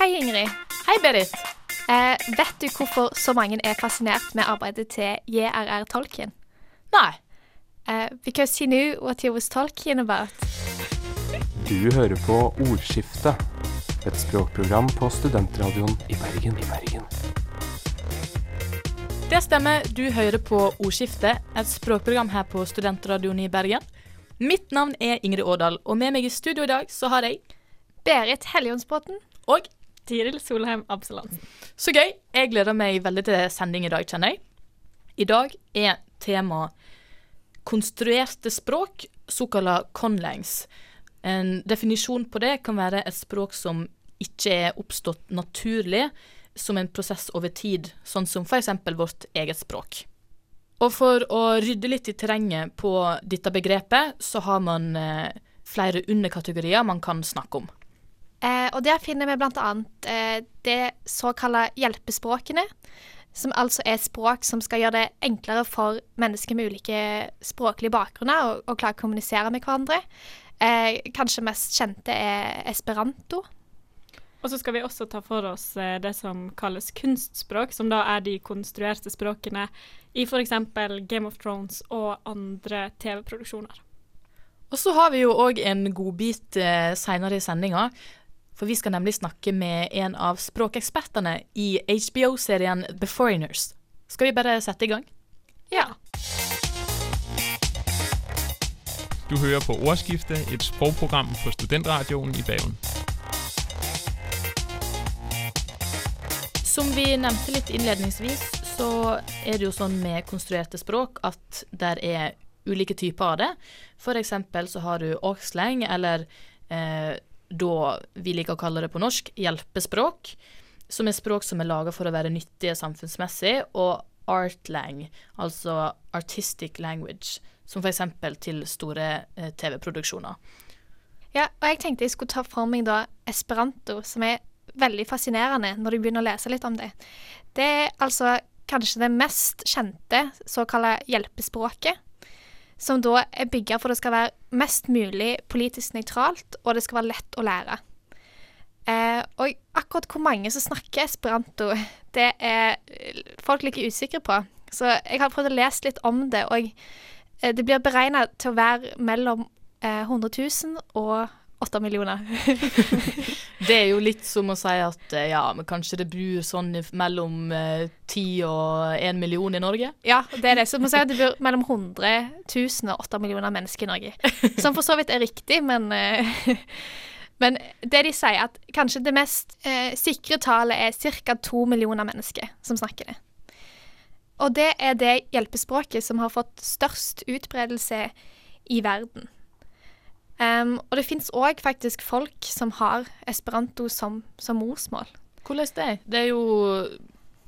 Hei, Ingrid. Hei, Berit. Eh, vet du hvorfor så mange er fascinert med arbeidet til J.R.R. Tolkien? Nei. Eh, because he knew what he was talking about. Du hører på Ordskiftet, et språkprogram på studentradioen i Bergen. I Bergen. Det stemmer, du hører på Ordskiftet, et språkprogram her på Studentradioen i Bergen. Mitt navn er Ingrid Årdal, og med meg i studio i dag så har jeg Berit Hellionsbråten. Og Tiril Solheim Absalansen. så gøy! Jeg gleder meg veldig til sending i dag, kjenner jeg. I dag er tema konstruerte språk, såkalla conlangs. En definisjon på det kan være et språk som ikke er oppstått naturlig som en prosess over tid, sånn som f.eks. vårt eget språk. Og for å rydde litt i terrenget på dette begrepet, så har man eh, flere underkategorier man kan snakke om. Eh, og der finner vi bl.a. Eh, det såkalte hjelpespråkene. Som altså er språk som skal gjøre det enklere for mennesker med ulike språklige bakgrunner å, klare å kommunisere med hverandre. Eh, kanskje mest kjente er esperanto. Og så skal vi også ta for oss eh, det som kalles kunstspråk, som da er de konstruerte språkene i f.eks. Game of Thrones og andre TV-produksjoner. Og så har vi jo òg en godbit eh, seinere i sendinga. For vi skal nemlig snakke med en av språkekspertene i HBO-serien The Foreigners. Skal vi bare sette i gang? Ja. Du hører på Ordskifte, et språkprogram på Studentradioen i Bergen. Som vi nevnte litt innledningsvis, så er det jo sånn med konstruerte språk at der er ulike typer av det. For eksempel så har du orkslang, eller eh, da vi liker å kalle det på norsk, hjelpespråk. Som er språk som er laga for å være nyttige samfunnsmessig, og artlang, altså artistic language, som f.eks. til store eh, TV-produksjoner. ja. Og jeg tenkte jeg skulle ta for meg da esperanto, som er veldig fascinerende når du begynner å lese litt om det. Det er altså kanskje det mest kjente såkalte hjelpespråket. Som da er bygga for det skal være mest mulig politisk nøytralt, og det skal være lett å lære. Eh, og akkurat hvor mange som snakker esperanto, det er folk like usikre på. Så jeg har prøvd å lese litt om det, og eh, det blir beregna til å være mellom eh, 100 000 og 8 millioner. Det er jo litt som å si at eh, ja, men kanskje det bor sånn mellom eh, 10 og én million i Norge? Ja, det er det. Så man si at det bor mellom 100 000 og åtte millioner mennesker i Norge. Som for så vidt er riktig, men eh, Men det de sier, at kanskje det mest eh, sikre tallet er ca. to millioner mennesker som snakker det. Og det er det hjelpespråket som har fått størst utbredelse i verden. Em, og det fins òg faktisk folk som har esperanto som, som morsmål. Hvordan det? Det er jo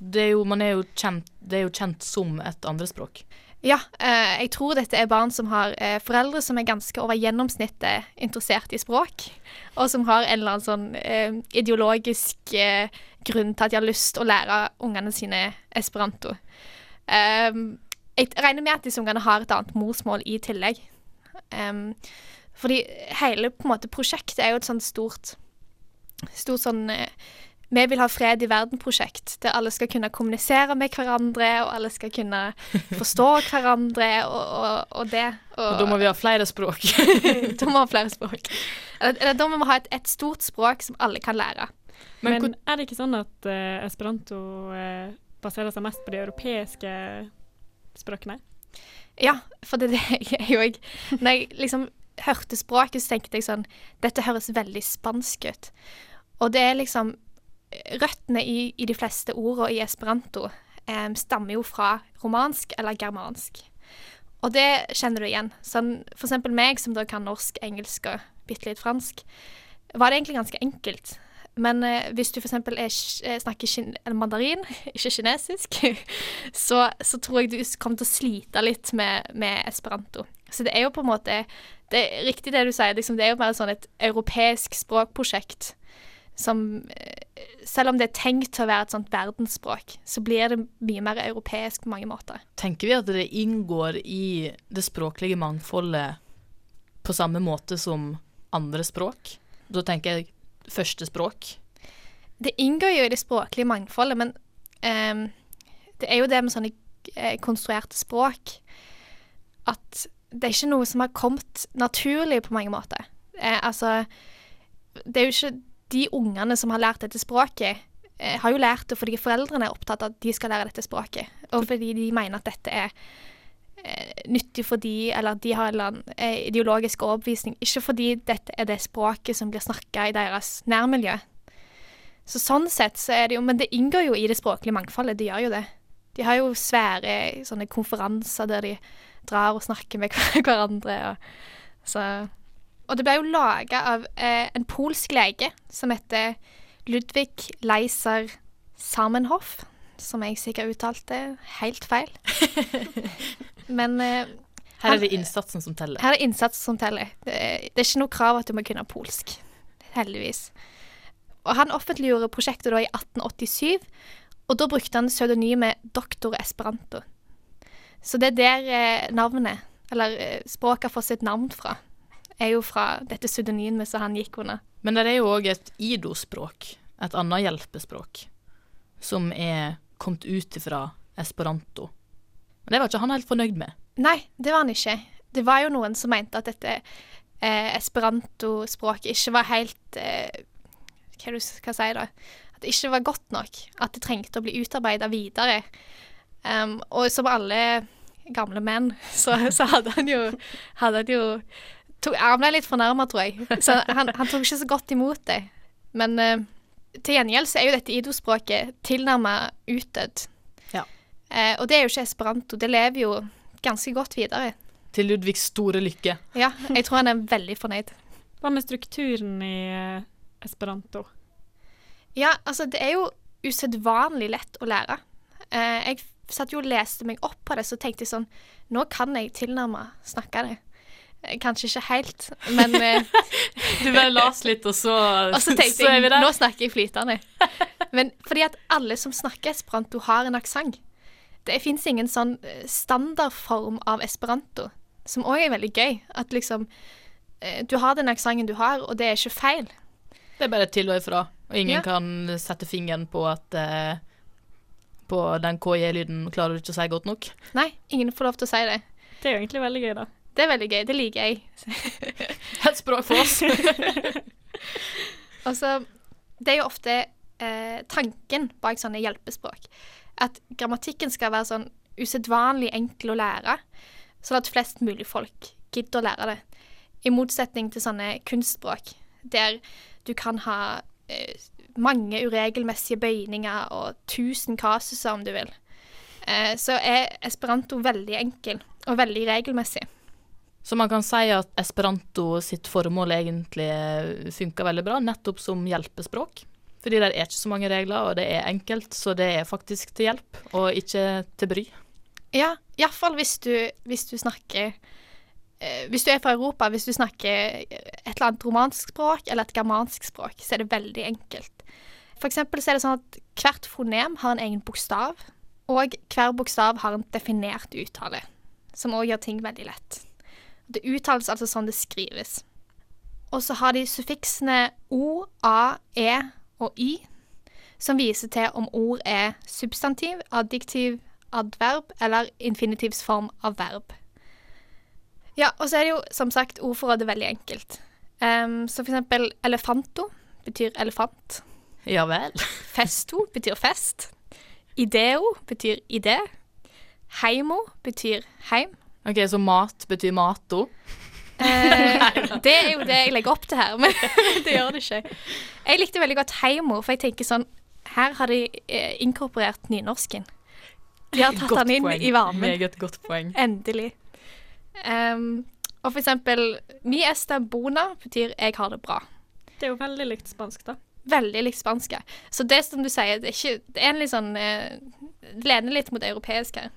det er jo, man er jo kjent, det er jo kjent som et andrespråk. Ja, eh, jeg tror dette er barn som har eh, foreldre som er ganske over gjennomsnittet interessert i språk, og som har en eller annen sånn eh, ideologisk eh, grunn til at de har lyst å lære ungene sine esperanto. Jeg regner med at disse ungene har et annet morsmål i tillegg. Fordi hele på en måte, prosjektet er jo et sånt stort, stort sånn eh, vi vil ha fred i verden-prosjekt, der alle skal kunne kommunisere med hverandre, og alle skal kunne forstå hverandre, og, og, og det. Og da må vi ha flere språk. da må vi ha flere språk. Eller, eller da må vi ha et, et stort språk som alle kan lære. Men, Men- er det ikke sånn at uh, esperanto uh, baserer seg mest på de europeiske språkene? Ja, for det, det er jo jeg Når jeg liksom hørte språket, så tenkte jeg sånn Dette høres veldig spansk ut. Og det er liksom Røttene i, i de fleste ordene i esperanto eh, stammer jo fra romansk eller germansk. Og det kjenner du igjen. Sånn, for eksempel meg, som da kan norsk, engelsk og bitte litt fransk, var det egentlig ganske enkelt. Men eh, hvis du ki- eh, snakker mandarin, ikke kinesisk, så, så tror jeg du kommer til å slite litt med, med esperanto. Så det er jo på en måte Det er riktig det du sier, liksom, det er jo bare sånn et europeisk språkprosjekt som eh, Selv om det er tenkt til å være et sånt verdensspråk, så blir det mye mer europeisk på mange måter. Tenker vi at det inngår i det språklige mangfoldet på samme måte som andre språk? Da tenker jeg første språk. det inngår jo i det språklige mangfoldet, men um, det er jo det med sånne eh, konstruerte språk at det er ikke noe som har kommet naturlig på mange måter. Eh, altså, det er jo ikke de ungene som har lært dette språket, eh, har jo lært det fordi foreldrene er opptatt av at de skal lære dette språket, og fordi de mener at dette er eh, nyttig for de, eller de har en eh, ideologisk overbevisning, ikke fordi dette er det språket som blir snakka i deres nærmiljø. Så sånn sett så er det jo Men det inngår jo i det språklige mangfoldet, de gjør jo det. De har jo svære sånne konferanser der de drar og snakker med hverandre. Og, så. og det ble jo laga av eh, en polsk lege som heter Ludvig Leiser Samenhoff, som jeg sikkert uttalte helt feil. Men eh, Her er det innsatsen som teller. her er det innsatsen som teller. Det er, det er ikke noe krav at du må kunne polsk. Heldigvis. Og han offentliggjorde prosjektet da i 1887, og da brukte han pseudonymet Doktor Esperanto. Så det er der eh, navnet, eller eh, språket fått sitt navn fra, er jo fra dette pseudonymet som han gikk under. Men det er jo òg et ido-språk, et annet hjelpespråk, som er kommet ut ifra esperanto. Men det var ikke han helt fornøyd med. Nei, det var han ikke. Det var jo noen som mente at dette eh, esperanto-språket ikke var helt eh, Hva skal si, da? At det ikke var godt nok. At det trengte å bli utarbeida videre. Um, og som alle gamle menn, så, så hadde han jo, hadde han jo tok, Han ble litt fornærma, tror jeg. Så han, han tok ikke så godt imot det. Men uh, til gjengjeld så er jo dette idospråket tilnærma utdødd. Ja. Uh, og det er jo ikke esperanto. Det lever jo ganske godt videre. Til Ludvigs store lykke. Ja, jeg tror han er veldig fornøyd. Hva med strukturen i eh, esperanto? Ja, altså, det er jo usedvanlig lett å lære. Uh, jeg satt jo og leste meg opp på det, så tenkte jeg sånn Nå kan jeg tilnærme snakke det. Eh, Kanskje ikke helt, men eh, Du bare las litt, og så, Og så tenkte jeg nå snakker jeg flytende. Men fordi at alle som snakker esperanto, har en aksent. Det fins ingen sånn eh, standardform av esperanto, som òg er veldig gøy. At liksom Du har den aksenten du har, og det er ikke feil. Det er bare til og ifra. Og ingen Ja. kan sette fingeren på at eh, På den KJ-lyden klarer du ikke å si godt nok. Nei, ingen får lov til å si det. Det er jo egentlig veldig gøy, da. Det er veldig gøy. Det liker jeg. Et språk for oss. Altså, det er jo ofte eh, tanken bak sånne hjelpespråk. At grammatikken skal være sånn usedvanlig enkel å lære, sånn at flest mulig folk gidder å lære det. I motsetning til sånne kunstspråk, der du kan ha eh, mange uregelmessige bøyninger og tusen kasuser, om du vil. Eh, så er esperanto veldig enkel og veldig regelmessig. Så man kan si at esperanto sitt formål egentlig funker veldig bra, nettopp som hjelpespråk. Fordi det er ikke så mange regler, og det er enkelt, så det er faktisk til hjelp, og ikke til bry. Ja, iallfall hvis du, hvis du snakker eh, Hvis du er fra Europa, hvis du snakker et eller annet romansk språk eller et germansk språk, så er det veldig enkelt. For eksempel så er det sånn at hvert fonem har en egen bokstav, og hver bokstav har en definert uttale, som òg gjør ting veldig lett. Det uttales altså sånn det skrives. Og så har de suffiksene o, a, e og y, som viser til om ord er substantiv, adjektiv, adverb eller infinitivsform av verb. Ja, og så er det jo som sagt ordforrådet veldig enkelt. Um, så for eksempel elefanto betyr elefant. Ja vel. Festo betyr fest. Ideo betyr idé. Heimo betyr heim. OK, så mat betyr mato. Eh, det er jo det jeg legger opp til her, men det gjør det ikke. Jeg likte veldig godt heimo, for jeg tenker sånn Her har de eh, inkorporert nynorsken. De har tatt Godt den inn poeng. i varmen. Meget godt poeng. Endelig. Um, og for eksempel Mi esta bona betyr 'jeg har det bra'. Det er jo veldig likt spansk, da. Veldig likt spansk. Så det som du sier, det er, ikke, det er en litt sånn eh, Lener litt mot europeisk her.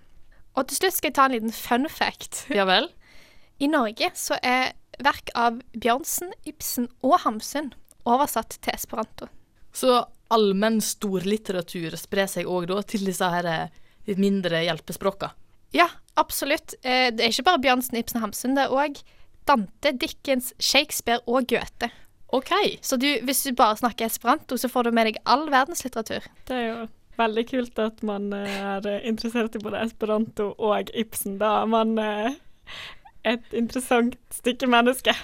Og til slutt skal jeg ta en liten fun fact. Ja vel. I Norge så er verk av Bjørnsen, Ibsen og Hamsun oversatt til esperanto. Så allmenn storlitteratur sprer seg òg da til disse her eh, litt mindre hjelpespråka. Ja, absolutt. Eh, Det er ikke bare Bjørnsen, Ibsen og Hamsun. Det er òg Dante, Dickens, Shakespeare og Goethe. OK. Så du, hvis du bare snakker esperanto, så får du med deg all verdenslitteratur. Det er jo veldig kult at man eh, er interessert i både esperanto og Ibsen, da. er Man er et interessant stykke menneske.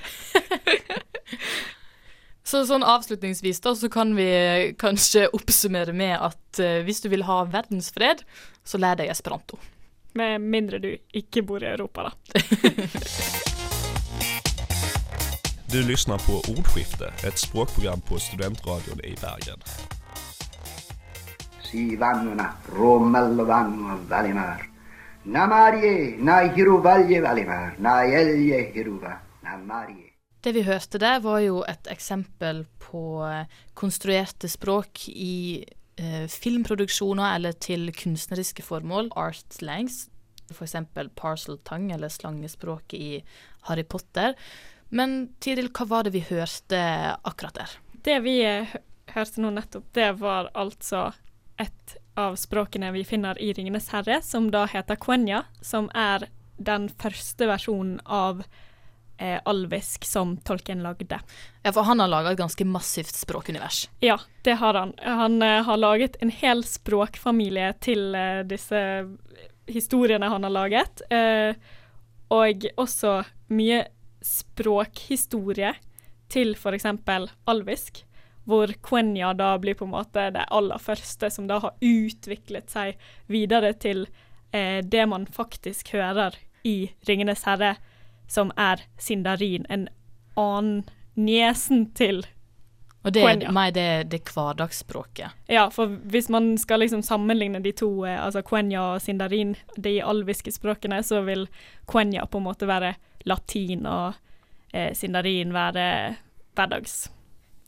Så sånn avslutningsvis da, så kan vi kanskje oppsummere med at uh, hvis du vil ha verdensfred, så lær deg esperanto. Med mindre du ikke bor i Europa, da. Du lyssnar på Ordskifte, ett språkprogram på Studentradion i Bergen. Si vannuna, romello vannu valimar. Na Marie, na hiruvalje valimar, na elje hiruva, na Marie. Det vi hørte der, var jo et eksempel på eh, konstruerte språk i eh, filmproduksjoner eller til kunstneriske formål, art slangs, f.eks. parcel tongue eller slangespråket i Harry Potter. Men Tiril, hva var det vi hørte akkurat der? Det vi eh, hørte nå nettopp, det var altså et av språkene vi finner i 'Ringenes herre', som da heter quenya, som er den første versjonen av eh, alvisk som Tolkien lagde. Ja, for han har laga et ganske massivt språkunivers. Ja, det har han. Han eh, har laget en hel språkfamilie til eh, disse historiene han har laget, eh, og også mye språkhistorie til f.eks. alvisk, hvor quenya da blir på en måte det aller første som da har utviklet seg videre til eh, det man faktisk hører i 'Ringenes herre', som er sindarin, en annen niesen til Og det er mer det, det er hverdagsspråket. Ja, for hvis man skal liksom sammenligne de to, eh, altså quenya og sindarin, de alviske språkene, så vil quenya på en måte være latin og eh, sindarin være hverdags,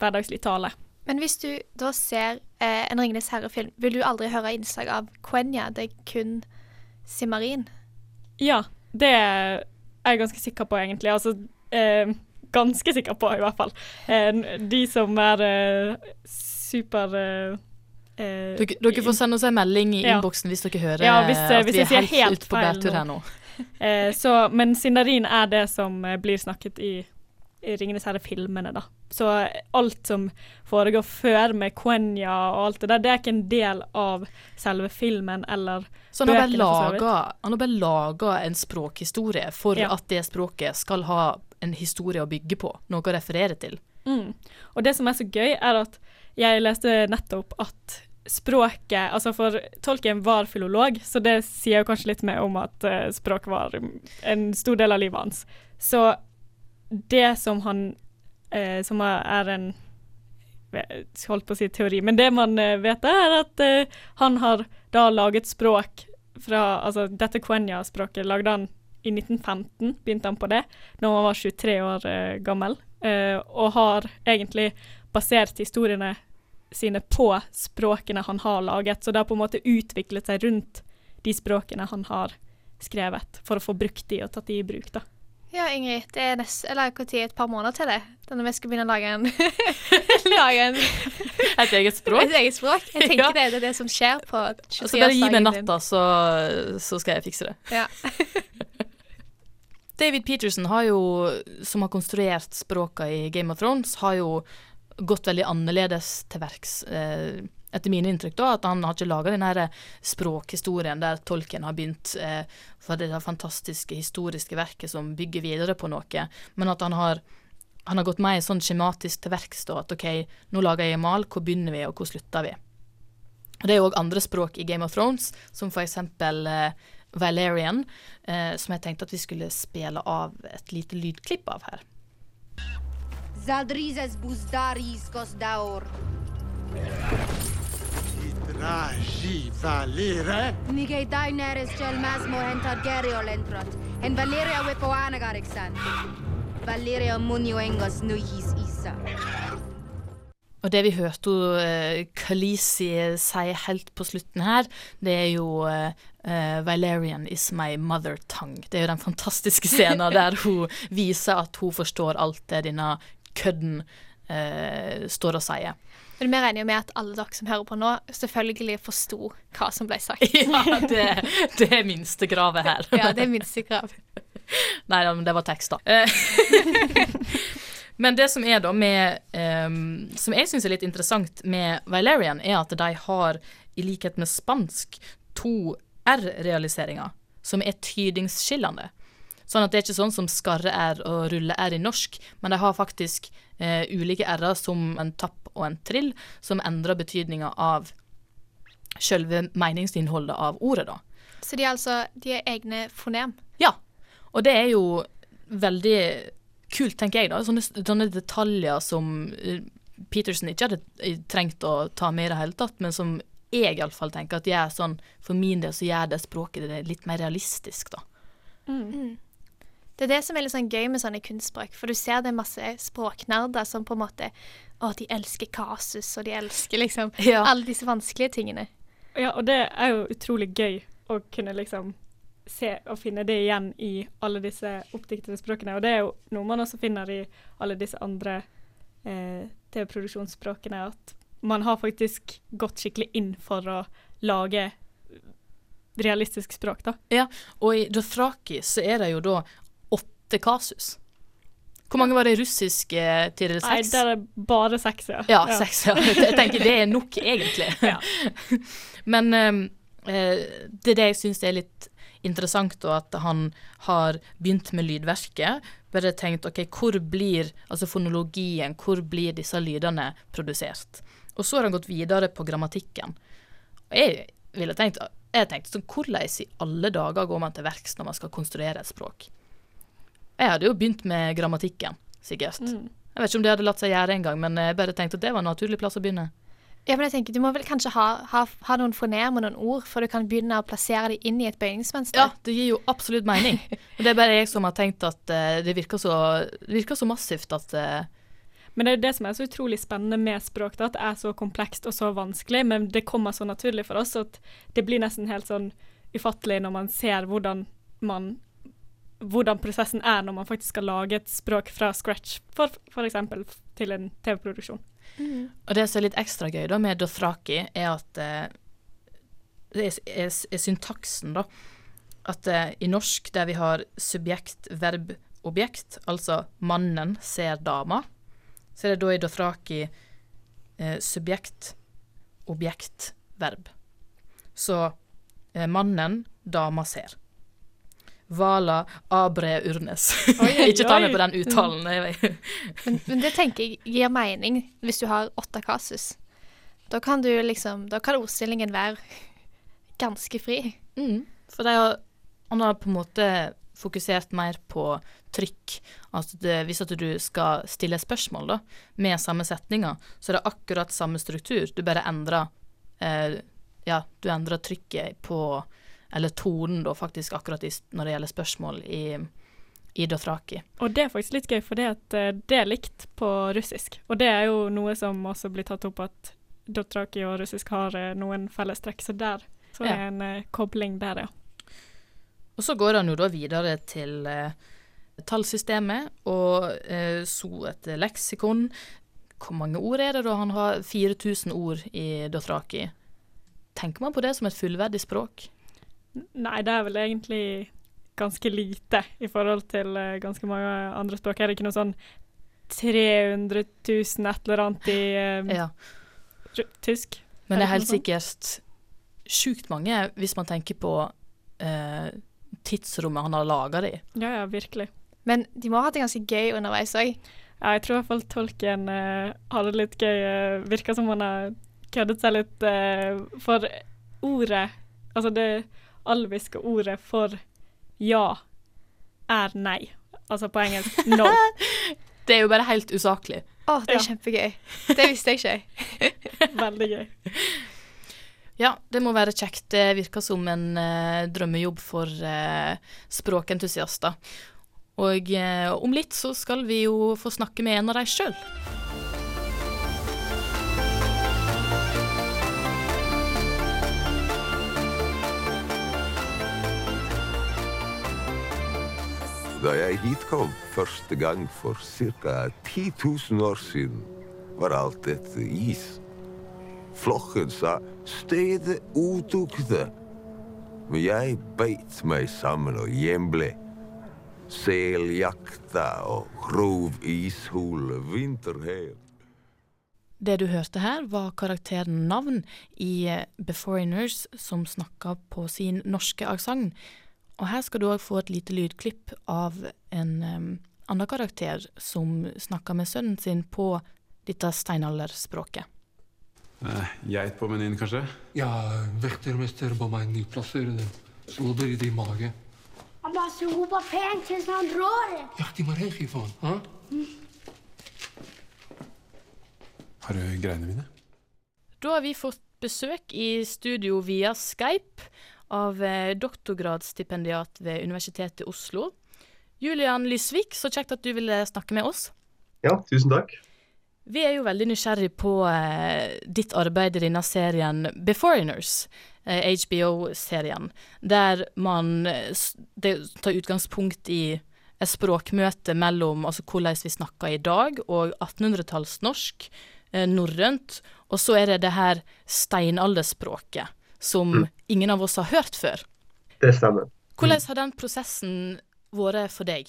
hverdagslig tale. Men hvis du da ser eh, en Ringenes herre-film, vil du aldri høre innslag av quenya. Det er kun simarin. Ja, det er jeg ganske sikker på, egentlig. Altså eh, ganske sikker på, i hvert fall. Eh, de som er eh, super eh, eh, Dere, dere får sende oss en melding i Ja. innboksen hvis dere hører Ja, hvis, at hvis vi er helt, helt ute på bærtur her nå. Eh, så, men Sindarin er det som eh, blir snakket i, i Ringenes herre-filmene, da. Så eh, alt som foregår før med Quenya og alt det der, det er ikke en del av selve filmen eller Så han har bare laga, han har bare laga en språkhistorie for Ja. at det språket skal ha en historie å bygge på, noe å referere til. Mm. Og det som er så gøy, er at jeg leste nettopp at språket Altså, for Tolkien var filolog, så det sier jo kanskje litt mer om at uh, språk var en stor del av livet hans. Så det som han uh, Som er en Holdt på å si teori, men det man uh, vet, er at uh, han har da laget språk fra Altså dette quenya-språket lagde han i 1915, begynte han på det, når han var 23 år gammel, og har egentlig basert historiene sine på språkene han har laget. Så det har på en måte utviklet seg rundt de språkene han har skrevet, for å få brukt de og tatt de i bruk, da. Ja, Ingrid, det er nest, eller når et par måneder til det. Da når vi skal begynne å lage en, lage en Et eget språk. et eget språk. Jeg tenker Ja. det, det er det som skjer på Altså bare gi meg natta, så, så skal jeg fikse det. Ja. David Peterson har jo, som har konstruert språka i Game of Thrones, har jo gått veldig annerledes til verks. Eh, etter mine inntrykk, da, at han har ikke laga den her språkhistorien der tolken har begynt eh, for det fantastiske historiske verket som bygger videre på noe, men at han har han har gått mer sånn skjematisk til verks, da, at OK, nå lager jeg mal, hvor begynner vi, og hvor slutter vi? Og Det er jo òg andre språk i Game of Thrones, som eksempel eh, Valerian, eh, som jeg tenkte at vi skulle spille av et lite lydklipp av her. Zaldrizes buzdaris gosdaur. Traži valire? Nige daineres gel masmo hentar geriol lentrot. En Valeria wipoanagarixan. Valeria munio engos nuhis isa. Og det vi hørte uh, Khaleesi si helt på slutten her, det er jo uh, eh, Valerian is my mother tongue. Det er jo den fantastiske scenen der hun viser at hun forstår alt det denne kødden eh, står og sier. Men vi regner jo med at alle dere som hører på nå, selvfølgelig forsto hva som ble sagt. ja, det, det er minstegravet her. Ja, det er minstegrav. Nei, men det var tekst, da. Eh, Men det som er da med um, Som jeg syns er litt interessant med Valerian, er at de har, i likhet med spansk, to R-realiseringer som er tydingsskillende. Sånn at det er ikke sånn som skarre-R og rulle-R i norsk, men de har faktisk eh, ulike R-er som en tapp og en trill, som endrer betydninga av selve meningsinnholdet av ordet, da. Så de er altså de er egne fonem. Ja, og det er jo veldig kult, tenker jeg, da. Sånne, sånne detaljer som eh, Peterson ikke hadde eh, trengt å ta med i det hele tatt, men som jeg iallfall tenker at gjør sånn, for min del så gjør det språket det litt mer realistisk, da. Mm. Det er det som er litt sånn gøy med sånne kunstspråk, for du ser det er masse språknerder som på en måte Å, de elsker kasus, og de elsker liksom Ja. alle disse vanskelige tingene. Ja, og det er jo utrolig gøy å kunne liksom se og finne det igjen i alle disse oppdiktede språkene. Og det er jo noe man også finner i alle disse andre eh, TV-produksjonsspråkene, at man har faktisk gått skikkelig inn for å lage realistisk språk, da. Ja, og i Dothraki så er det jo da åtte kasus. Hvor mange var det russiske russisk til det Nei, seks? der er bare seks, ja. Ja, seks. Ja. Jeg tenker det er nok, egentlig. Ja. Men ehm, eh, det er det jeg syns er litt interessant, og at han har begynt med lydverket. Bare tenkt OK, hvor blir altså fonologien, hvor blir disse lydene produsert? Og så har han gått videre på grammatikken. Og jeg ville tenkt jeg tenkte sånn, Hvordan i alle dager går man til verks når man skal konstruere et språk? Jeg hadde jo begynt med grammatikken, sikkert. Mm. Jeg vet ikke om det hadde latt seg gjøre engang, men jeg bare tenkte at det var en naturlig plass å begynne. Ja, men jeg tenker Du må vel kanskje ha, ha, ha noen fornærmer, noen ord før du kan begynne å plassere dem inn i et bøyningsmønster? Ja, det gir jo absolutt mening. Og det er bare jeg som har tenkt at uh, det virker så, det virker så massivt at uh, Men det er det som er så utrolig spennende med språk, da, at det er så komplekst og så vanskelig, men det kommer så naturlig for oss at det blir nesten helt sånn ufattelig når man ser hvordan man hvordan prosessen er når man faktisk skal lage et språk fra scratch, for f.eks. til en TV-produksjon. Mm. Og det som er litt ekstra gøy da med Dothraki, er at eh, det er, er, er syntaksen, da. At eh, i norsk, der vi har subjekt, verb, objekt, altså mannen ser dama, så er det da i Dothraki eh, subjekt, objekt, verb. Så eh, mannen, dama ser. Vala abre urnes. Ikke ta meg på den uttalen. Men, men det tenker jeg gir mening hvis du har åtte kasus. Da kan du liksom Da kan ordstillingen være ganske fri. Mm, for de har, han har på en måte fokusert mer på trykk. Altså det, hvis at du skal stille spørsmål da, med samme setninger, så er det akkurat samme struktur. Du bare endrer eh, Ja, du endrer trykket på Eller tonen, da, faktisk, akkurat i, når det gjelder spørsmål i, i Dothraki. Og det er faktisk litt gøy, for det, eh, det er likt på russisk. Og det er jo noe som også blir tatt opp at Dothraki og russisk har eh, noen fellestrekk, så der så Ja. er en uh, kobling der, ja. Og så går han jo da videre til uh, tallsystemet, og uh, så et leksikon. Hvor mange ord er det da? Han har 4000 ord i Dothraki. Tenker man på det som et fullverdig språk? Nei, det er vel egentlig ganske lite i forhold til uh, ganske mange andre språk. Er det ikke noe sånn 300 000 et eller annet i uh, Ja. tysk? Men det Er helt sikkert sjukt mange, hvis man tenker på uh, tidsrommet han har laga det i. Ja, ja, virkelig. Men de må ha hatt det ganske gøy underveis òg. Ja, jeg tror i hvert fall tolken uh, hadde det litt gøy. Uh, Virka som han har køddet seg litt uh, for ordet Altså det alviske ordet for ja er nei. Altså på engelsk no. Det er jo bare helt usaklig. Å, det er Ja. kjempegøy. Det visste jeg ikke. Veldig gøy. Ja, det må være kjekt. Det virker som en eh, drømmejobb for eh, språkentusiaster. Og eh, om litt så skal vi jo få snakke med en av dem sjøl. Da jeg hit kom første gang for ca. 10 000 år siden, var alt dette is. Flokken sa stedet utukte. Men jeg beit meg sammen og hjemble. Seljakta og grov ishole, vinterhav. Det du hørte her, var karakteren Navn i eh, Beforeigners, som snakka på sin norske aksent. Og her skal du òg få et lite lydklipp av en um, annen karakter som snakker med sønnen sin på dette steinalderspråket. Eh, geit på menyen, kanskje? Ja, vektermester ba meg nyplassere den. Slå dere i mage. Han bare soper pent til han drar. Ja, de må reise ifrån. Ha? Har du greiene mine? Da har vi fått besøk i studio via Skype av eh, doktorgradsstipendiat ved Universitetet i Oslo. Julian Lysvik, så kjekt at du ville snakke med oss. Ja, tusen takk. Vi er jo veldig nysgjerrig på eh, ditt arbeid i denne serien Beforeigners, eh, HBO-serien, der man eh, det tar utgangspunkt i et språkmøte mellom altså hvordan vi snakker i dag, og 1800-tallsnorsk, eh, norrønt, og så er det det her steinalderspråket som Mm. ingen av oss har hørt før. Det stemmer. Hvordan har den prosessen vært for deg?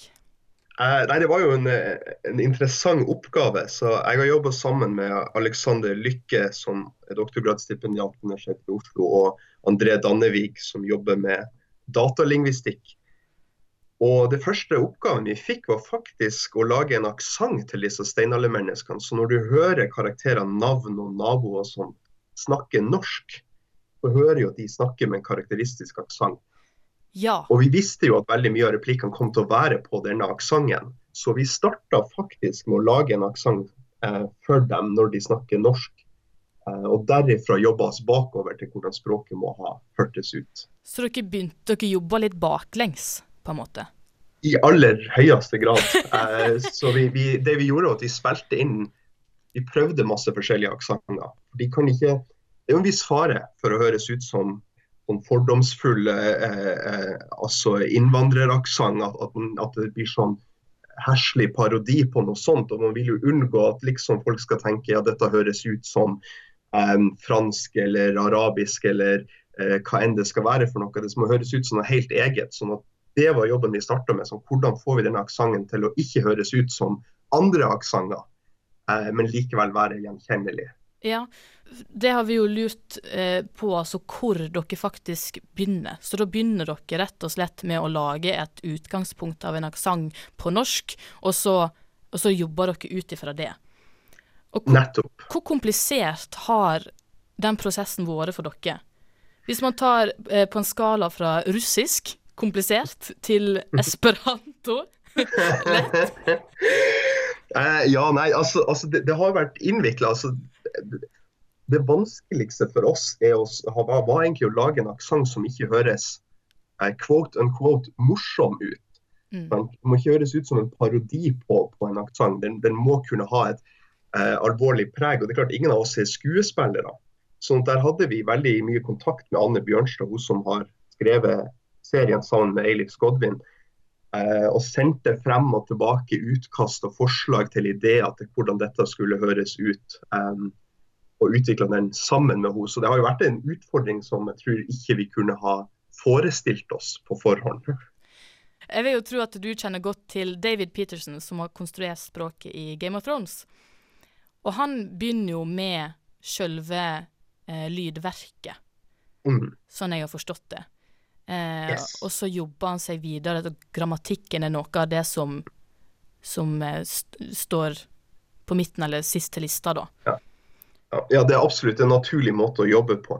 Eh, nei, Det var jo en, eh, en interessant oppgave. så Jeg har jobba sammen med Alexander Lykke, som er doktorgradsstipendiat i Oslo, og André Dannevik, som jobber med datalingvistikk. Og Det første oppgaven vi fikk, var faktisk å lage en aksent til disse steinaldermenneskene. Så når du hører karakterer, navn og naboer som snakker snakke norsk, så hører jo at de snakker med en karakteristisk aksent. Ja. Og vi visste jo at veldig mye av replikkene kom til å være på denne aksenten. Så vi starta faktisk med å lage en aksent eh, for dem når de snakker norsk. Eh, og derifra jobba oss bakover til hvordan språket må ha hørtes ut. Så dere begynte, dere jobba litt baklengs, på en måte? I aller høyeste grad. Eh, så vi, vi, det vi gjorde, var at vi spilte inn Vi prøvde masse forskjellige aksenter. De kan ikke Det er jo en viss fare for å høres ut som sånn fordomsfull eh, eh, altså innvandreraksent. At, at, at det blir sånn herselig parodi på noe sånt. Og man vil jo unngå at liksom folk skal tenke ja, dette høres ut som eh, fransk eller arabisk eller eh, hva enn det skal være for noe. Det må høres ut som noe helt eget. sånn at det var jobben vi starta med. Sånn, hvordan får vi denne aksenten til å ikke høres ut som andre aksenter, eh, men likevel være gjenkjennelig. Ja, det har vi jo lurt eh, på, altså hvor dere faktisk begynner. Så da begynner dere rett og slett med å lage et utgangspunkt av en aksent på norsk, og så, og så jobber dere ut ifra det. Og hvor, Nettopp. hvor komplisert har den prosessen vært for dere? Hvis man tar eh, på en skala fra russisk, komplisert, til esperanto Eh, ja, nei, altså, altså det, det har vært innvikla. Altså, det, vanskeligste for oss å, var, var egentlig å lage en aksent som ikke høres eh, quote unquote morsom ut. Mm. Den må ikke høres ut som en parodi på, på en aksent. Den, den må kunne ha et eh, alvorlig preg. og det er klart Ingen av oss er skuespillere. Så der hadde vi veldig mye kontakt med Anne Bjørnstad, hun som har skrevet serien sammen med Eilif Skodvin. Eh, og sendte frem og tilbake utkast og forslag til ideer til hvordan dette skulle høres ut. Um, og utvikla den sammen med henne. Så det har jo vært en utfordring som jeg tror ikke vi kunne ha forestilt oss på forhånd. Jeg vil jo tro at du kjenner godt til David Peterson, som har konstruert språket i Game of Thrones. Og han begynner jo med sjølve eh, lydverket, Mm. sånn jeg har forstått det. Eh, Yes. Og så jobber han seg videre. og Grammatikken er noe av det som, som eh, st står på midten eller sist til lista, da. Ja. Ja, det er absolutt en naturlig måte å jobbe på.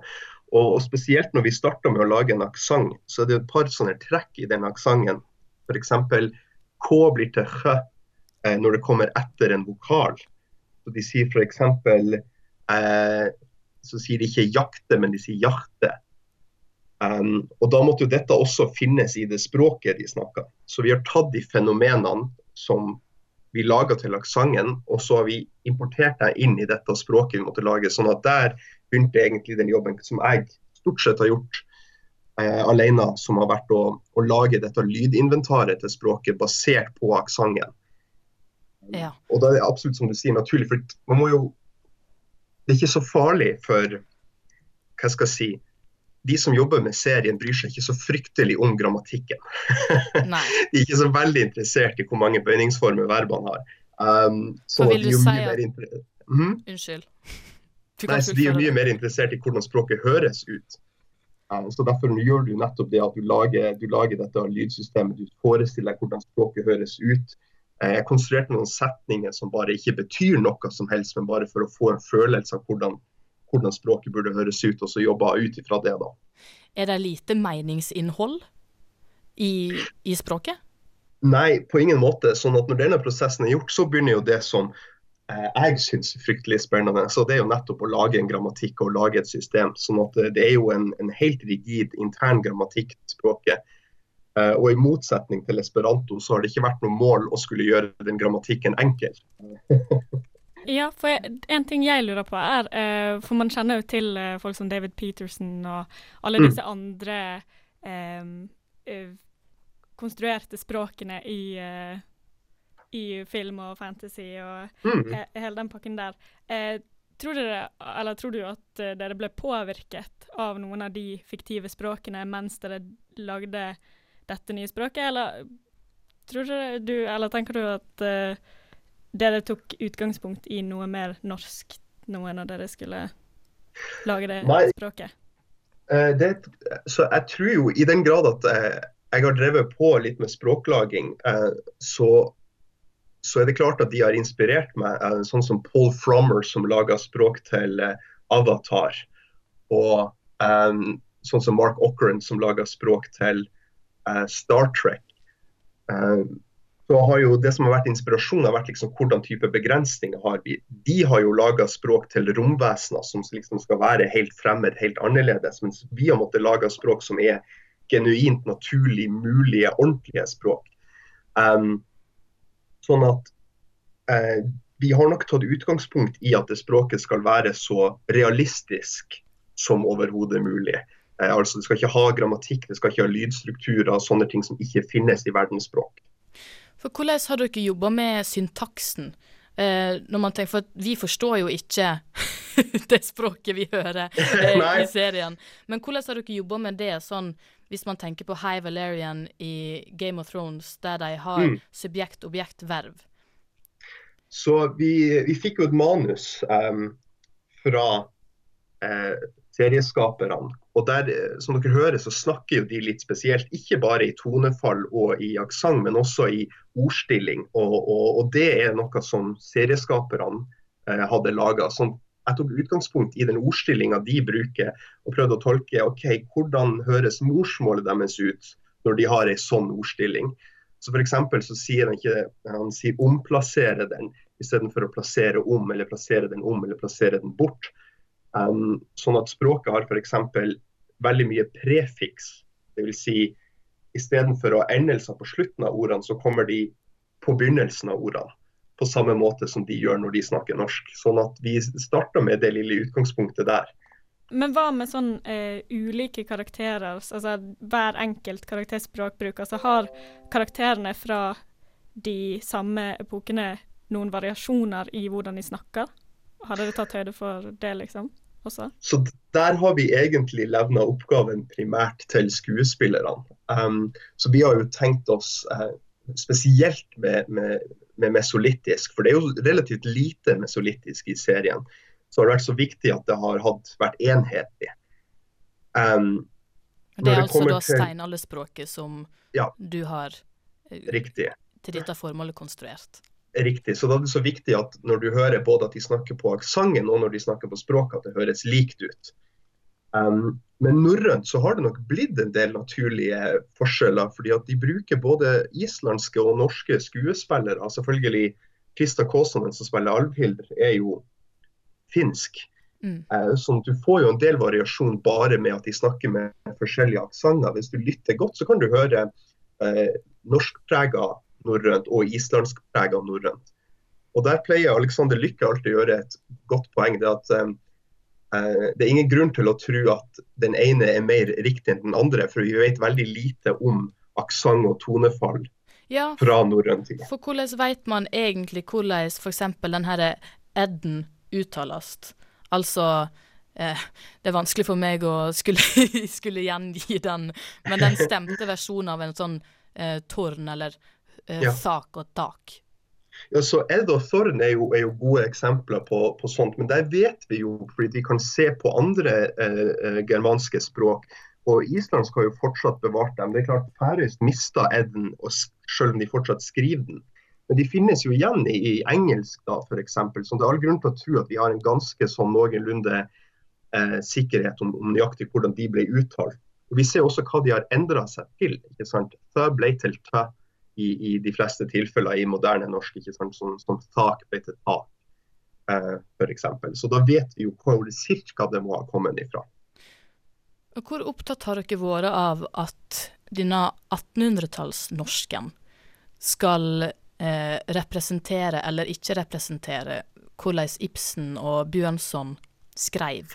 Og, og Spesielt når vi starter med å lage en aksent, så er det et par sånne trekk i den aksenten. F.eks. K blir til H eh, når det kommer etter en vokal. Så De sier f.eks. Eh, så sier de ikke 'jakte', men de sier 'hjarte'. Um, og Da måtte jo dette også finnes i det språket de snakker. Så vi har tatt de fenomenene som vi laga til aksenten, og så har vi importert det inn i dette språket vi måtte lage. sånn at der begynte egentlig den jobben som jeg stort sett har gjort eh, alene, som har vært å, å lage dette lydinventaret til språket basert på aksenten. Ja. Og da er det absolutt som du sier, naturlig, for man må jo Det er ikke så farlig for hva skal jeg si, de som jobber med serien, bryr seg ikke så fryktelig om grammatikken. De er ikke så veldig interessert i hvor mange bøyningsformer verbene har. Um, så vil de du er jo si mye at- inter- Mm? Unnskyld. Nei, så De er mye mer interessert i hvordan språket høres ut. Uh, så Derfor gjør du nettopp det at du lager, du lager dette lydsystemet. Du forestiller deg hvordan språket høres ut. Uh, Jeg konstruerte noen setninger som bare ikke betyr noe som helst, men bare for å få en følelse av hvordan, hvordan språket burde høres ut, og så jobba ut ifra det. da. Er det lite meningsinnhold i, i språket? Nei, på ingen måte. Sånn at når denne prosessen er gjort, så begynner jo det som eh, jeg syns er fryktelig spennende. Så det er jo nettopp å lage en grammatikk og lage et system. Sånn at eh, det er jo en, en helt rigid intern grammatikk til språket. Eh, og i motsetning til esperanto, så har det ikke vært noe mål å skulle gjøre den grammatikken enkel. Ja, for jeg, en ting jeg lurer på er, uh, for man kjenner jo til uh, folk som David Peterson og alle Mm. disse andre eh, eh, konstruerte språkene i, i film og fantasy og Mm. hele den pakken der. Tror dere, eller tror du at dere ble påvirket av noen av de fiktive språkene mens dere lagde dette nye språket, eller tror dere du, eller tenker du at dere tok utgangspunkt i noe mer norsk nå når dere skulle lage det Nei. språket? Eh, det, så jeg tror jo i den grad at eh, jeg har drevet på litt med språklaging, eh, så, så er det klart at de har inspirert meg. Sånn som Paul Frommer som laga språk til Avatar. Og um, sånn som Mark Ockeren som laga språk til uh, Star Trek. Eh, så har jo Det som har vært inspirasjonen, har vært liksom hvordan type begrensninger har vi. De har jo laga språk til romvesener som liksom skal være helt fremmed, helt annerledes. Mens vi har måttet lage språk som er genuint naturlig, mulige, ordentlige språk. Um, sånn at uh, vi har nok tatt utgangspunkt i at det språket skal være så realistisk som overhodet mulig. Eh, altså Det skal ikke ha grammatikk, det skal ikke ha lydstrukturer sånne ting som ikke finnes i verdensspråk. For hvordan har dere jobba med syntaksen? Eh, når man tenker, for Vi forstår jo ikke det språket vi hører eh, i serien. Men hvordan har dere jobba med det, sånn hvis man tenker på High Valerian i Game of Thrones, der de har Mm. subjekt, objekt, verv? Så vi, vi fikk jo et manus um, fra eh, serieskaperne. Og der, eh, som dere hører, så snakker jo de litt spesielt. Ikke bare i tonefall og i aksent, men også i ordstilling. Og, og, og det er noe som serieskaperne eh, hadde laga. Jeg tok utgangspunkt i den ordstillinga de bruker, og prøvde å tolke ok, hvordan høres morsmålet deres ut når de har ei sånn ordstilling. Så for så sier han ikke han sier 'omplassere den' istedenfor å plassere om, eller plassere den om, eller plassere den bort. Um, sånn at språket har f.eks. veldig mye prefiks. Dvs. Si, istedenfor å ha endelser på slutten av ordene, så kommer de på begynnelsen av ordene. På samme måte som de gjør når de snakker norsk. Sånn at vi starta med det lille utgangspunktet der. Men hva med sånn eh, ulike karakterer, altså hver enkelt karakterspråkbruk? Altså har karakterene fra de samme epokene noen variasjoner i hvordan de snakker? Har dere tatt høyde for det, liksom? Også? Så der har vi egentlig levna oppgaven primært til skuespillerne. Um, så vi har jo tenkt oss uh, spesielt med, med, med mesolittisk, for det er jo relativt lite mesolittisk i serien, så har det vært så viktig at det har hatt, vært enhetlig. Um, Det er altså da steinalderspråket som Ja. du har uh, til dette formålet konstruert. Riktig. Så da er det så viktig at når du hører både at de snakker på aksenten og når de snakker på språket, at det høres likt ut. Um, men norrønt så har det nok blitt en del naturlige forskjeller, fordi at de bruker både islandske og norske skuespillere. Selvfølgelig Krista Kåsanen, som spiller Alvhild, er jo finsk. Mm. Eh, Så du får jo en del variasjon bare med at de snakker med forskjellige aksenter. Hvis du lytter godt, så kan du høre uh, norskprega norrønt og islandsk preg av norrønt. Og Der pleier Alexander Lykke alltid å gjøre et godt poeng. Det at eh, eh, det er ingen grunn til å tro at den ene er mer riktig enn den andre, for vi vet veldig lite om aksent og tonefall Ja, fra norrøn tid. for hvordan vet man egentlig hvordan f.eks. denne her ed-en uttales? Altså eh, Det er vanskelig for meg å skulle, skulle gjengi den, men den stemte versjonen av en sånn eh, tårn eller Ja. sak og tak. Ja, så Edd og Thorn er jo, er jo gode eksempler på, på sånt, men der vet vi jo, fordi vi kan se på andre eh, eh, germanske språk. Og islandsk har jo fortsatt bevart dem. Det er klart Færøyst mista Edden, og selv om de fortsatt skriver den. Men de finnes jo igjen i, i engelsk, da, f.eks. Så det er all grunn til å tro at vi har en ganske sånn noenlunde eh, sikkerhet om, om nøyaktig hvordan de ble uttalt. Og Vi ser også hva de har endra seg til. ikke sant? Thø ble til tø i, i de fleste tilfeller i moderne norsk. ikke sant? Som, som tak ble til tak, eh, f.eks. Så da vet vi jo hvor ca. det må ha kommet ifra. Og Hvor opptatt har dere vært av at denne 1800-tallsnorsken skal eh, representere eller ikke representere hvordan Ibsen og Bjørnson skrev?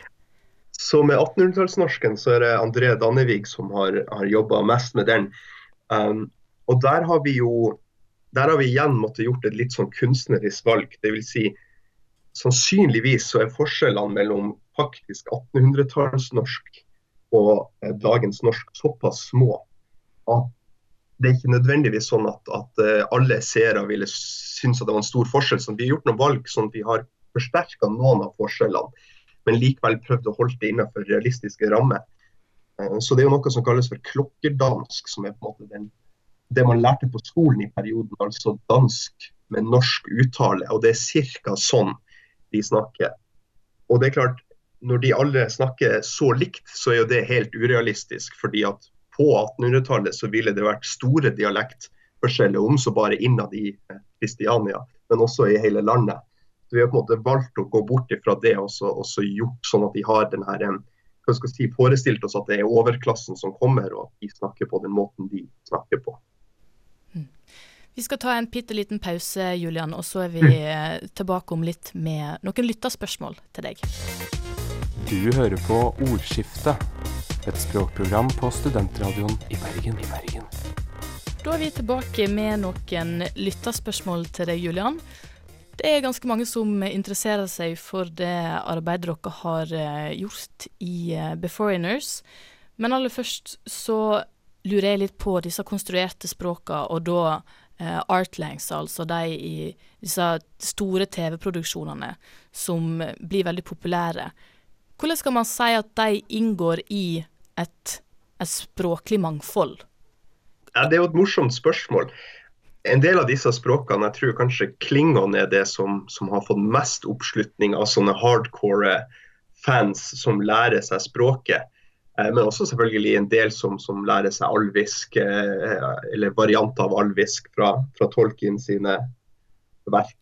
Så med 1800-tallsnorsken så er det André Dannevig som har, har jobba mest med den. Um, og der har vi jo der har vi igjen måttet gjort et litt sånn kunstnerisk valg. Vil si, sannsynligvis så er forskjellene mellom faktisk 1800-tallsnorsk og eh, dagens norsk såpass små at det er ikke nødvendigvis sånn at, at eh, alle seere ville synes at det var en stor forskjell. Så vi har gjort noen valg at vi har forsterka noen av forskjellene, men likevel prøvd å holde det innenfor realistiske rammer. Eh, Så det er jo noe som kalles for klokkerdansk, som er på en måte den, det man lærte på skolen i perioden, altså dansk med norsk uttale. Og det er ca. sånn de snakker. Og det er klart, når de alle snakker så likt, så er jo det helt urealistisk. fordi at på 1800-tallet så ville det vært store dialektforskjeller, om så bare innad i eh, Kristiania, men også i hele landet. Så Vi har på en måte valgt å gå bort ifra det og så, gjort sånn at de har den her, em, hva skal si, forestilt oss at det er overklassen som kommer, og at de snakker på den måten de snakker på. Vi skal ta en bitte liten pause, Julian, og så er vi mm. tilbake om litt med noen lytterspørsmål til deg. Du hører på Ordskiftet, et språkprogram på studentradioen i Bergen. I Bergen. Da er vi tilbake med noen lytterspørsmål til deg, Julian. Det er ganske mange som interesserer seg for det arbeidet dere har eh, gjort i eh, Beforeigners. Men aller først så lurer jeg litt på disse konstruerte språka, og da eh, artlangs, altså de i disse store TV-produksjonene som blir veldig populære. Hvordan skal man si at de inngår i et, et språklig mangfold? Ja, Det er jo et morsomt spørsmål. En del av disse språkene, jeg tror kanskje klingon er det som, som har fått mest oppslutning av sånne hardcore fans som lærer seg språket. Eh, Men også selvfølgelig en del som, som lærer seg alvisk, eh, eller varianter av alvisk fra, fra Tolkien sine verk.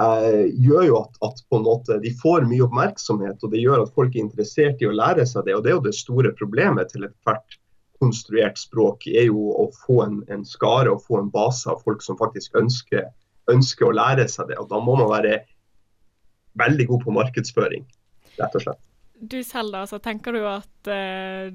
Eh, gjør jo at, at på en måte de får mye oppmerksomhet, og det gjør at folk er interessert i å lære seg det. og Det er jo det store problemet til ethvert konstruert språk, er jo å få en, en skare og få en base av folk som faktisk ønsker, ønsker å lære seg det. og Da må man være veldig god på markedsføring, rett og slett. Du selv, da, så tenker du at uh,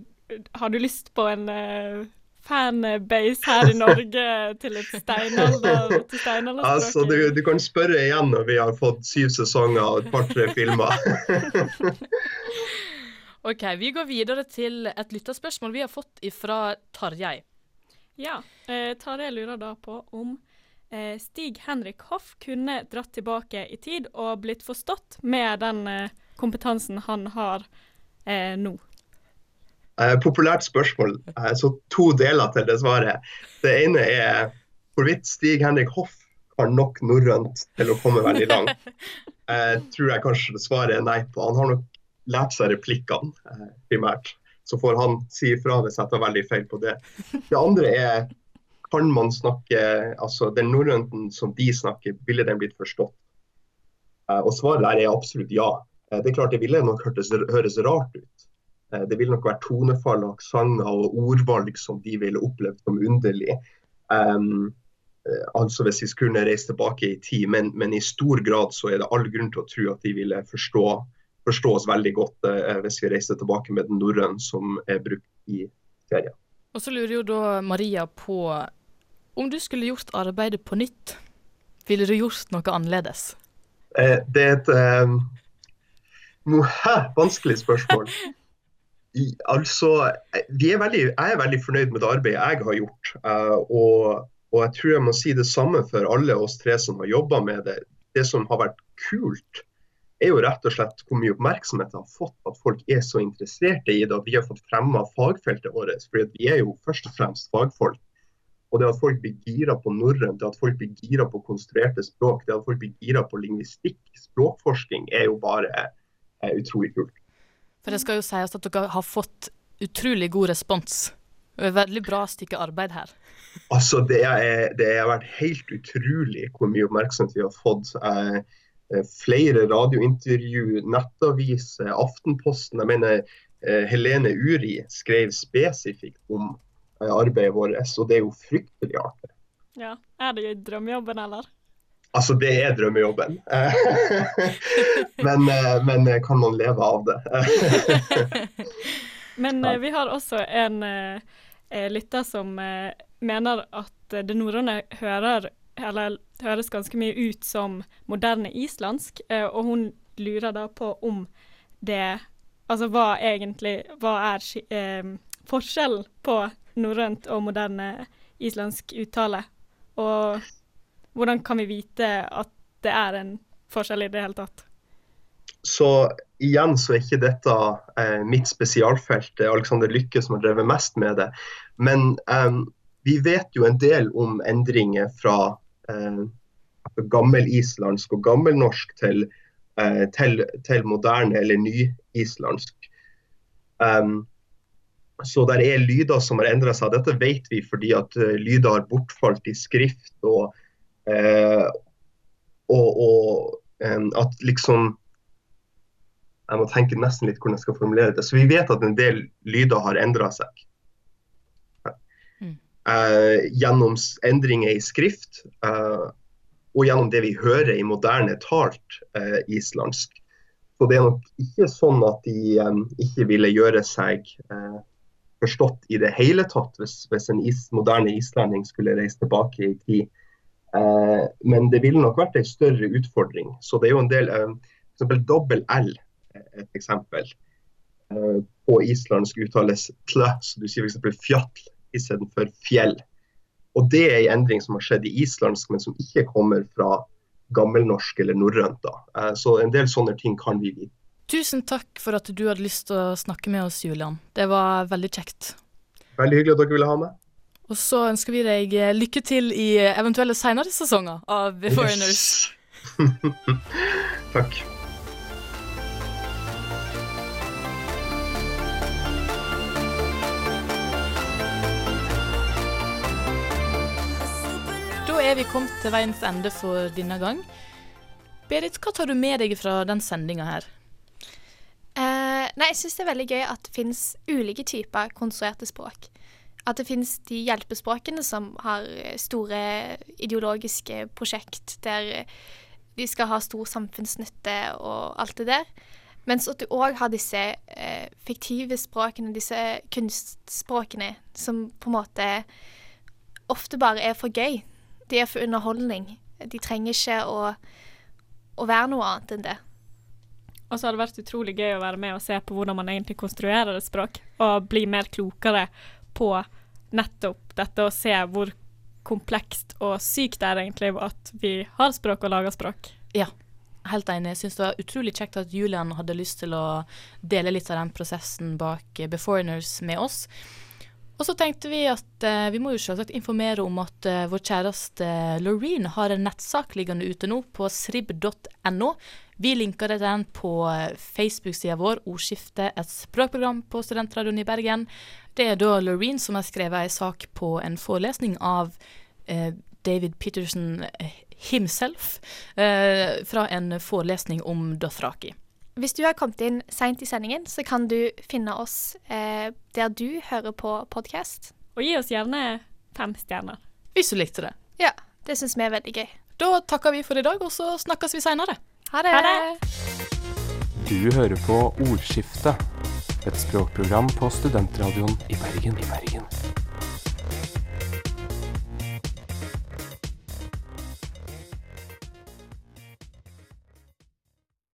Har du lyst på en uh, fanbase her i Norge til et steinalder, til steinalderspråket? Altså, du, du kan spørre igjen når vi har fått syv sesonger og et par-tre filmer. Ok, vi går videre til et lytterspørsmål vi har fått fra Tarjei. Ja, eh, Tarjei lurer da på om eh, Stig Henrik Hoff kunne dratt tilbake i tid og blitt forstått med den eh, kompetansen han har eh, nå. Eh, populært spørsmål. Eh, så to deler til det svaret. Det ene er hvorvidt Stig Henrik Hoff har nok norrønt til å komme veldig langt. Eh, tror jeg kanskje svaret er nei på. Han har nok lært seg replikkene eh, primært. Så får han si ifra hvis jeg tar veldig feil på det. Det andre er kan man snakke altså Den norrønten som de snakker, ville den blitt forstått? Eh, og svaret der er absolutt ja. Eh, det er klart det ville nok hørtes, høres rart ut. Eh, Det ville nok vært tonefall, aksenter og ordvalg som de ville opplevd som underlig. Um, altså hvis vi skulle reist tilbake i tid, men, men i stor grad så er det all grunn til å tro at de ville forstå, forstå oss veldig godt uh, hvis vi reiste tilbake med den norrøn som er brukt i serien. Og så lurer jo da Maria på om du skulle gjort arbeidet på nytt, ville du gjort noe annerledes? Eh, det er et eh, Hæ, vanskelig spørsmål. I, altså, er veldig, jeg er veldig fornøyd med det arbeidet jeg har gjort. Uh, og, og jeg tror jeg må si det samme for alle oss tre som har jobba med det. Det som har vært kult, er jo rett og slett hvor mye oppmerksomhet det har fått. At folk er så interesserte i det. At vi har fått fremma fagfeltet vårt. For vi er jo først og fremst fagfolk. Og det at folk blir gira på norrønt, det at folk blir gira på konstruerte språk, det at folk blir gira på lingvistikk, språkforskning, er jo bare eh, utrolig kult. For det skal jo sies at dere har fått utrolig god respons. Det er veldig bra stykke arbeid her. Altså, det, er, det har vært helt utrolig hvor mye oppmerksomhet vi har fått. Eh, flere radiointervju, nettavis, eh, Aftenposten. Jeg mener, eh, Helene Uri skrev spesifikt om eh, arbeidet vårt, og det er jo fryktelig artig. Ja. Er det drømmejobben, eller? Altså, det er drømmejobben. men, eh, men eh, kan man leve av det? Men eh, vi har også en lytter som mener at det norrøne hører, eller, høres ganske mye ut som moderne islandsk, og hun lurer da på om det Altså hva egentlig Hva er eh, forskjellen på norrønt og moderne islandsk uttale? Og hvordan kan vi vite at det er en forskjell i det hele tatt? Så igjen så er ikke dette eh, mitt spesialfelt. Det er Alexander Lykke som har drevet mest med det. Men eh, vi vet jo en del om endringer fra eh, gammelislandsk og gammelnorsk til, eh, til, til moderne eller nyislandsk. Um, så der er lyder som har endra seg. Dette vet vi fordi at eh, lyder har bortfalt i skrift. Og, eh, og, og em, at liksom Jeg må tenke nesten litt hvordan jeg skal formulere det. Så vi vet at en del lyder har endra seg. Eh, gjennom endringer i skrift eh, og gjennom det vi hører i moderne talt eh, islandsk. Så det er nok ikke sånn at de em, ikke ville gjøre seg eh, forstått i det hele tatt hvis, hvis en is, moderne islending skulle reise tilbake i tid. Eh, men det ville nok vært en større utfordring. Så det er jo en del eh, eksempel dobbel L et eksempel. Eh, på islandsk uttales tl, så du sier f.eks. fjall istedenfor fjell. Og det er en endring som har skjedd i islandsk, men som ikke kommer fra gammelnorsk eller norrønt. Eh, så en del sånne ting kan vi vite. Tusen takk for at du hadde lyst til å snakke med oss, Julian. Det var veldig kjekt. Veldig hyggelig at dere ville ha med. Og så ønsker vi deg eh, lykke til i eventuelle senere sesonger av The Foreigners. Takk. Da er vi kommet til veiens ende for denne gang. Berit, hva tar du med deg fra den sendinga her? Uh, nei, jeg syns det er veldig gøy at det finnes ulike typer konstruerte språk. At det finnes de hjelpespråkene som har store ideologiske prosjekt der de skal ha stor samfunnsnytte og alt det der. Mens at du òg har disse eh, fiktive språkene, disse kunstspråkene, som på en måte ofte bare er for gøy. De er for underholdning. De trenger ikke å, å være noe annet enn det. Og så har det vært utrolig gøy å være med og se på hvordan man egentlig konstruerer et språk, og bli mer klokere på nettopp dette å se hvor komplekst og sykt det er egentlig at vi har språk og lager språk. Ja, helt enig. Jeg syns det var utrolig kjekt at Julian hadde lyst til å dele litt av den prosessen bak eh, Beforeigners med oss. Og så tenkte vi at eh, vi må jo selvsagt informere om at eh, vår kjæreste Loreen har en nettsak liggende ute nå på srib.no. Vi linker til den på eh, Facebook-sida vår, Ordskiftet, et språkprogram på Studentradioen i Bergen. Det er da Loreen som har skrevet ei sak på en forelesning av eh, David Peterson eh, himself, eh, fra en forelesning om Dothraki. Hvis du har kommet inn seint i sendingen, så kan du finne oss eh, der du hører på podkast. Og gi oss gjerne fem stjerner. Hvis du likte det. Ja, det syns vi er veldig gøy. Da takker vi for i dag, og så snakkes vi seinere. Ha det! Ha det! Du hører på Ordskiftet, et språkprogram på Studentradioen i Bergen. I Bergen.